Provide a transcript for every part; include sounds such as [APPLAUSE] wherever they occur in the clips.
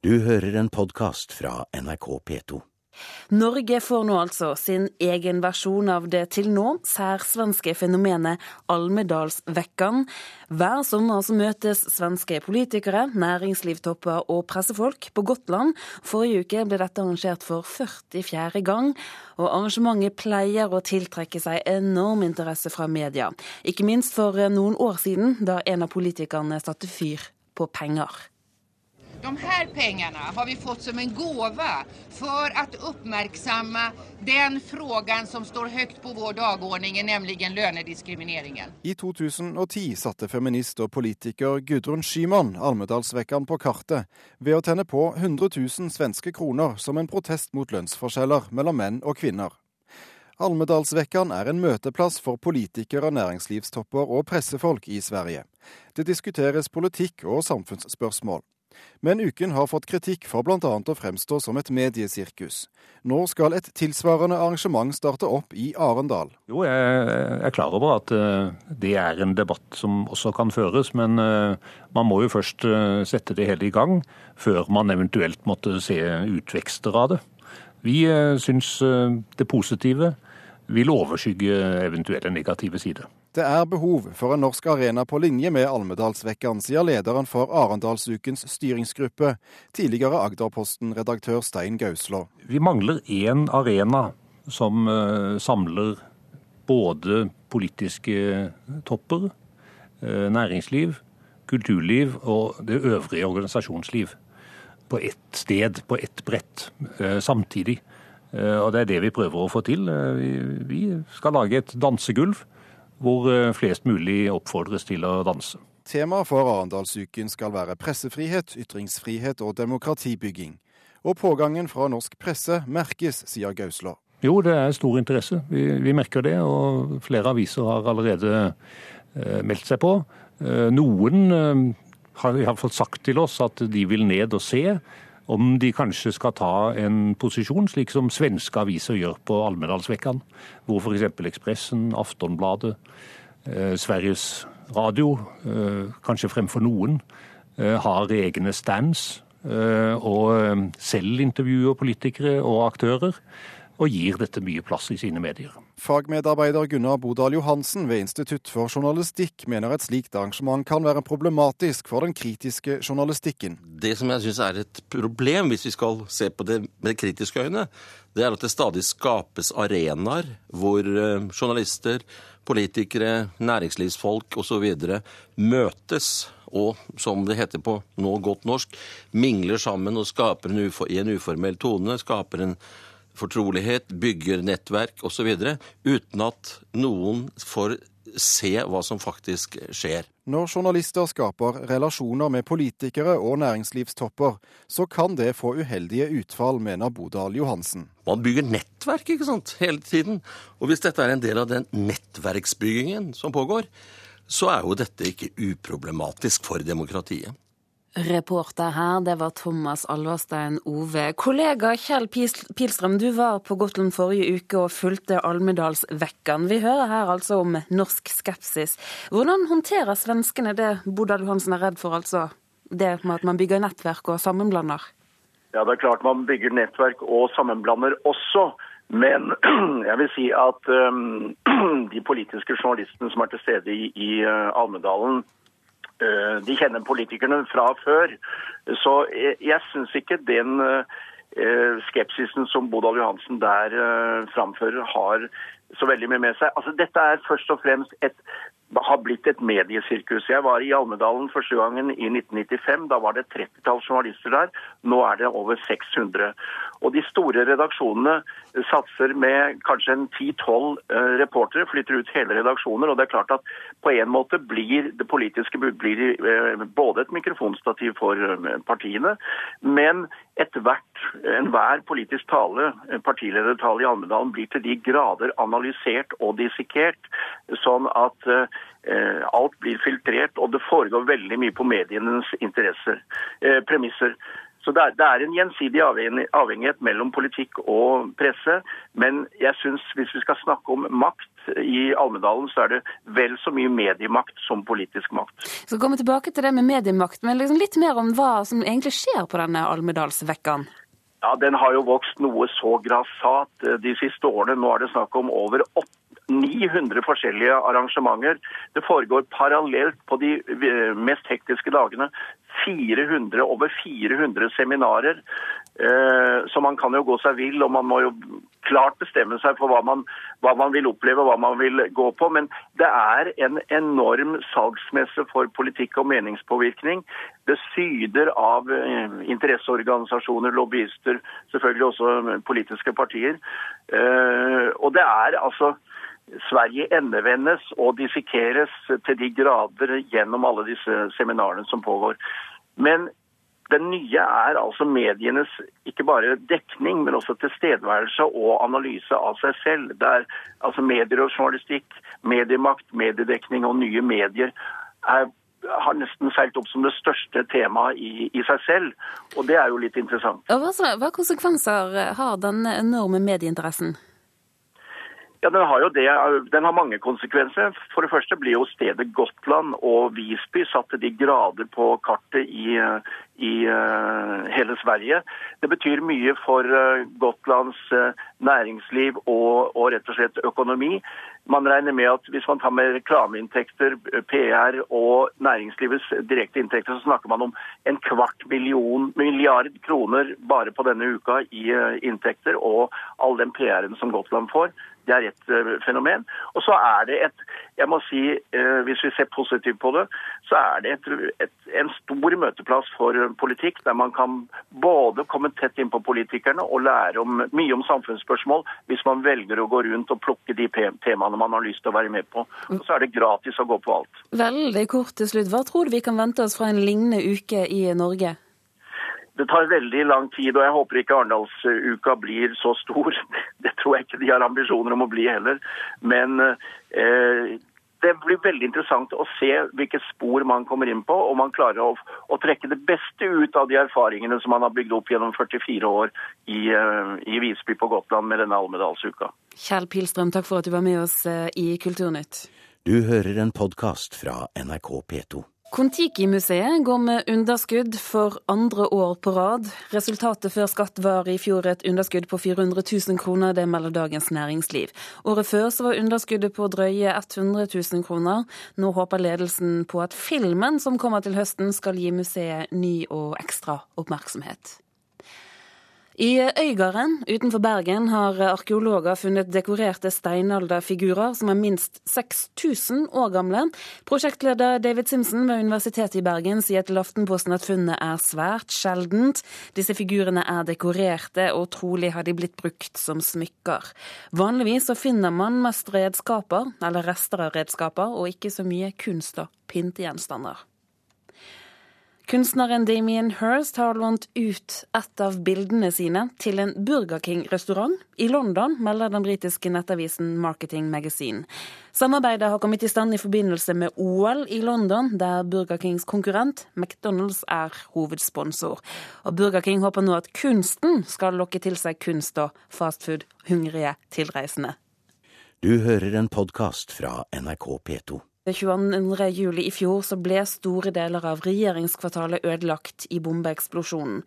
Du hører en podkast fra NRK P2. Norge får nå altså sin egen versjon av det til nå særsvenske fenomenet Almedalsvekkan. Hver sommer så møtes svenske politikere, næringslivstopper og pressefolk på Gotland. Forrige uke ble dette arrangert for 44. gang, og arrangementet pleier å tiltrekke seg enorm interesse fra media. Ikke minst for noen år siden, da en av politikerne satte fyr på penger. De här pengarna har vi fått som en gåva för att uppmärksamma den frågan som står høyt på vår dagordning, nemlig lönediskrimineringen. I 2010 satte feminist og politiker Gudrun Schyman Almedalsvekkan på kartet ved å tenne på 100 000 svenske kroner som en protest mot lønnsforskjeller mellom menn og kvinner. Almedalsvekkan er en møteplass for politikere, næringslivstopper og pressefolk i Sverige. Det diskuteres politikk og samfunnsspørsmål. Men uken har fått kritikk for bl.a. å fremstå som et mediesirkus. Nå skal et tilsvarende arrangement starte opp i Arendal. Jo, jeg er klar over at eh, det er en debatt som også kan føres, men eh, man må jo først eh, sette det hele i gang før man eventuelt måtte se utvekster av det. Vi syns det positive vil overskygge eventuelle negative sider. Det er behov for en norsk arena på linje med Almedalsvekkan, sier lederen for Arendalsukens styringsgruppe, tidligere Agderposten-redaktør Stein Gauslå. Vi mangler én arena som uh, samler både politiske topper, uh, næringsliv, kulturliv og det øvrige organisasjonsliv på ett sted, på ett brett, uh, samtidig. Og Det er det vi prøver å få til. Vi skal lage et dansegulv hvor eh, flest mulig oppfordres til å danse. Temaet for Arendalsuken skal være pressefrihet, ytringsfrihet og demokratibygging. Og pågangen fra norsk presse merkes, sier Gausla. Jo, det er stor interesse. Vi, vi, merker det, og flere aviser har allerede eh, meldt seg på. Eh, noen eh, har iallfall sagt til oss at de vil ned og se om de kanskje skal ta en posisjon, slik som svenske aviser gjør på Almedalsvekkan, hvor f.eks. Ekspressen, Aftonbladet, eh, Sveriges Radio, eh, kanskje fremfor noen, eh, har egne stands eh, og eh, selv intervjuer politikere og aktører og gir dette mye plass i sine medier. Fagmedarbeider Gunnar Bodal Johansen ved Institutt for journalistikk mener et slikt arrangement kan være problematisk for den kritiske journalistikken. Det som jeg syns er et problem, hvis vi skal se på det med kritiske øyne, det er at det stadig skapes arenaer hvor eh, journalister, politikere, næringslivsfolk osv. møtes og, som det heter på nå godt norsk, mingler sammen og skaper en i en uformell tone, skaper en fortrolighet, bygger nettverk osv. uten at noen får se hva som faktisk skjer. Når journalister skaper relasjoner med politikere og næringslivstopper, så kan det få uheldige utfall, mener Bodal Johansen. Man bygger nettverk ikke sant, hele tiden. Og hvis dette er en del av den nettverksbyggingen som pågår, så er jo dette ikke uproblematisk for demokratiet. Reporter her, det var Thomas Alverstein Ove. Kollega Kjell Pilstrøm, du var på Gotland forrige uke og fulgte Almedalsvekkan. Vi hører her altså om norsk skepsis. Hvordan håndterer svenskene det Bodal Johansen er redd for, altså? Det med at man bygger nettverk og sammenblander? Ja, det er klart man bygger nettverk og sammenblander også. Men [CLEARS THROAT] jeg vil si at um, [CLEARS THROAT] de politiske journalistene som er til stede i, i uh, Almedalen, Eh, de kjenner politikerne fra før. Så jeg, jeg syns ikke den eh, skepsisen som Bodal Johansen der eh, framfører, har så veldig mye med seg. Altså, dette er først og fremst et har blitt et mediesirkus. Jeg var i Almedalen første gangen i 1995. Da var det 30-talls journalister der. Nå er det over 600. Og de store redaksjonene satser med kanskje en 10-12 eh, reportere, flytter ut hele redaksjoner. Og det er klart at på en måte blir det politiske blir eh, både et mikrofonstativ for eh, partiene, men ethvert enhver politisk tale, partiledertale i Almedalen, blir til de grader analysert og dissekert, sånn at eh, alt blir filtrert, og det foregår veldig mye på medienes interesser, eh, premisser. Så det er, det er en gjensidig avhengighet mellom politikk og presse. Men jeg syns hvis vi skal snakke om makt i Almedalen, så er det vel så mye mediemakt som politisk makt. Så komme tilbake til det med mediemakt, men liksom litt mer om hva som egentlig skjer på denne Almedalsvekkan? Ja, Den har jo vokst noe så grassat de siste årene. Nå er det snakk om over 900 forskjellige arrangementer. Det foregår parallelt på de mest hektiske dagene. 400, over 400 seminarer. Eh, så man kan jo gå seg vill, og man må jo klart bestemme seg for hva man, hva man vil oppleve, hva man vil gå på. Men det er en enorm salgsmesse for politikk og meningspåvirkning. Det syder av eh, interesseorganisasjoner, lobbyister, selvfølgelig også politiske partier. Eh, og det er altså Sverige endevendes og dissekeres til de grader gjennom alle disse seminarene som pågår. Men det nye er altså medienes ikke bare dekning, men også tilstedeværelse og analyse av seg selv. Det er altså medier og journalistikk, mediemakt, mediedekning og nye medier er, har nesten seilt opp som det største temaet i, i, seg selv. Og det er jo litt interessant. Hva, hva konsekvenser har denne enorme medieinteressen? Ja, Den har jo det, den har mange konsekvenser. For det første blir jo stedet Gotland og Visby satt til de grader på kartet i, i uh, hele Sverige. Det betyr mye for uh, Gotlands uh, næringsliv og, og, rett og slett økonomi. Man regner med at hvis man tar med reklameinntekter, PR og næringslivets direkte inntekter, så snakker man om en kvart million, milliard kroner bare på denne uka i inntekter, og all den PR-en som Gotland får. Det er ett eh, fenomen. Og så er det et jeg må si, eh, Hvis vi ser positivt på det, så er det et, et, en stor møteplass for politikk, der man kan både komme tett inn på politikerne og lære om, mye om samfunnsspørsmål, hvis man velger å gå rundt og plukke de temaene man har lyst til å være med på. Og så er det gratis å gå på alt. Veldig kort til slutt. Hva tror du vi kan vente oss fra en lignende uke i Norge? Det tar veldig lang tid, og jeg håper ikke Arendalsuka blir så stor. [LAUGHS] Det tror jeg ikke de har ambisjoner om å bli heller. Men eh, det blir veldig interessant å se hvilke spor man kommer inn på, og man klarer å, å, trekke det beste ut av de erfaringene som man har bygd opp gjennom 44 år i, uh, i Visby på Gotland med denne Almedalsuka. Kjell Pilstrøm, takk for at du var med oss uh, i Kulturnytt. Du hører en podkast fra NRK P2. Kon-Tiki-museet går med underskudd for andre år på rad. Resultatet før skatt var i fjor et underskudd på 400 000 kroner, det melder Dagens Næringsliv. Året før så var underskuddet på drøye 100 000 kroner. Nå håper ledelsen på at filmen som kommer til høsten skal gi museet ny og ekstra oppmerksomhet. I Øygarden utenfor Bergen har arkeologer funnet dekorerte steinalderfigurer som er minst 6000 år gamle. Prosjektleder David Simpson ved Universitetet i Bergen sier til Aftenposten at funnet er svært sjeldent. Disse figurene er dekorerte, og trolig har de blitt brukt som smykker. Vanligvis så finner man mest redskaper, eller rester av redskaper, og ikke så mye kunst og pyntegjenstander. Kunstneren Damien Hirst har lånt ut et av bildene sine til en Burger King-restaurant i London, melder den britiske nettavisen Marketing Magazine. Samarbeidet har kommet i stand i forbindelse med OL i London, der Burger Kings konkurrent McDonald's er hovedsponsor. Og Burger King håper nå at kunsten skal lokke til seg kunst- og fastfood-hungrige tilreisende. Du hører en podkast fra NRK P2. 22. juli i fjor så ble store deler av regjeringskvartalet ødelagt i bombeeksplosjonen.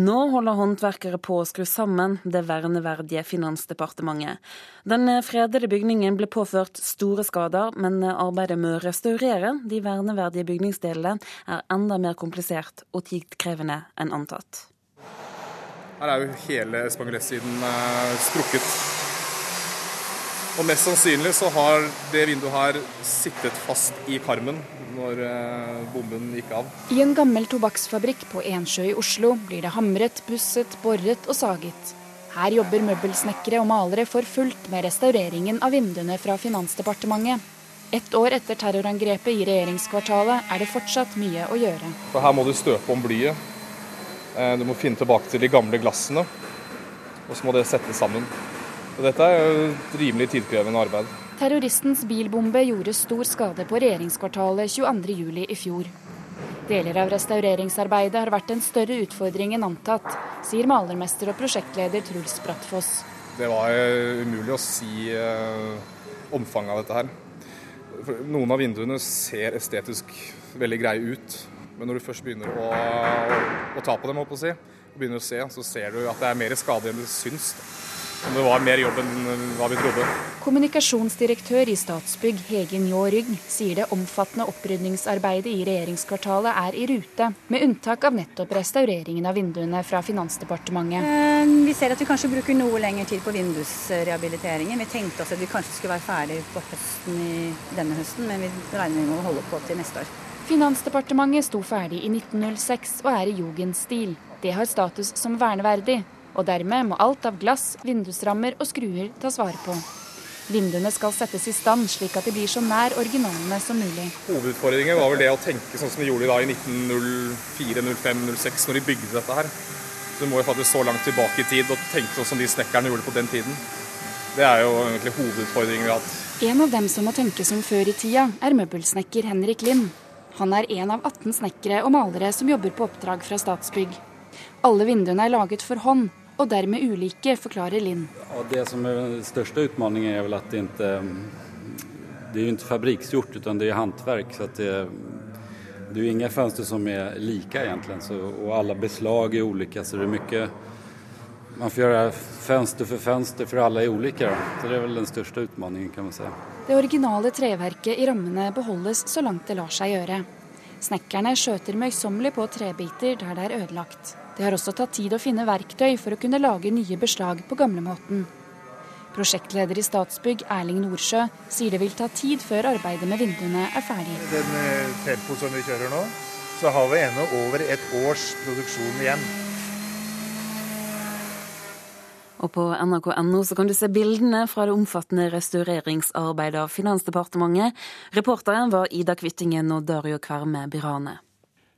Nå holder håndverkere på å skru sammen det verneverdige Finansdepartementet. Den fredede bygningen ble påført store skader, men arbeidet med å restaurere de verneverdige bygningsdelene er enda mer komplisert og tidkrevende enn antatt. Her er jo hele spangulettsiden eh, sprukket. Og mest sannsynlig så har det vinduet her sittet fast i karmen når eh, bomben gikk av. I en gammel tobakksfabrikk på Ensjø i Oslo blir det hamret, busset, boret og saget. Her jobber møbelsnekkere og malere for fullt med restaureringen av vinduene fra Finansdepartementet. Ett år etter terrorangrepet i regjeringskvartalet er det fortsatt mye å gjøre. For her må du støpe om blyet. Eh, du må finne tilbake til de gamle glassene. Og så må det settes sammen. Og dette er jo et rimelig tidkrevende arbeid. Terroristens bilbombe gjorde stor skade på regjeringskvartalet 22.07. i fjor. Deler av restaureringsarbeidet har vært en større utfordring enn antatt, sier malermester og prosjektleder Truls Brattfoss. Det var eh, umulig å si eh, omfanget av dette her. For noen av vinduene ser estetisk veldig greie ut, men når du først begynner å, å, å ta på dem, å si, og begynner å se, så ser du at det er mer skade enn det syns. Men det var mer jobb enn hva vi trodde. Kommunikasjonsdirektør i Statsbygg Hege Njå Rygg sier det omfattende opprydningsarbeidet i regjeringskvartalet er i rute, med unntak av nettopp restaureringen av vinduene fra Finansdepartementet. Eh, vi ser at vi kanskje bruker noe lengre tid på vindusrehabiliteringen. Vi tenkte oss at vi kanskje skulle være ferdig på høsten i denne høsten, men vi regner med å holde på til neste år. Finansdepartementet sto ferdig i 1906 og er i jugendstil. Det har status som verneverdig, og dermed må alt av glass, vindusrammer og skruer tas vare på. Vinduene skal settes i stand slik at de blir så nær originalene som mulig. Hovedutfordringen var vel det å tenke sånn som de gjorde i 1904, 05, 06, når de bygde dette her. Så du må jo faktisk så langt tilbake i tid og tenke sånn som de snekkerne gjorde på den tiden. Det er jo egentlig hovedutfordringen vi har hatt. En av dem som må tenke som før i tida, er møbelsnekker Henrik Lind. Han er en av 18 snekkere og malere som jobber på oppdrag fra Statsbygg. Alle vinduene er laget for hånd, og dermed ulike, forklarer Linn. Ja, det som er den største utfordringen, er vel at det ikke det er jo ikke fabriksgjort, men det er håndverk. Så det, det er jo ingen fönster som er like, egentlig. Så, og alle beslag er ulike. Så det er mye Man får gjøre fönster for fönster, for alle er ulike. Så det er vel den største utfordringen, kan man si. Det originale treverket i rammene beholdes så langt det lar seg gjøre. Snekkerne skjøter møysommelig på trebiter der det er ødelagt. Det har også tatt tid å finne verktøy for å kunne lage nye beslag på gamlemåten. Prosjektleder i Statsbygg, Erling Nordsjø, sier det vil ta tid før arbeidet med vinduene er ferdig. Den eh, tempo som vi kjører nå, så har vi ennå over et års produksjon igjen. Og på nrk.no så kan du se bildene fra det omfattende restaureringsarbeidet av Finansdepartementet. Reporteren var Ida Kvittingen og Dario Kverme Birane.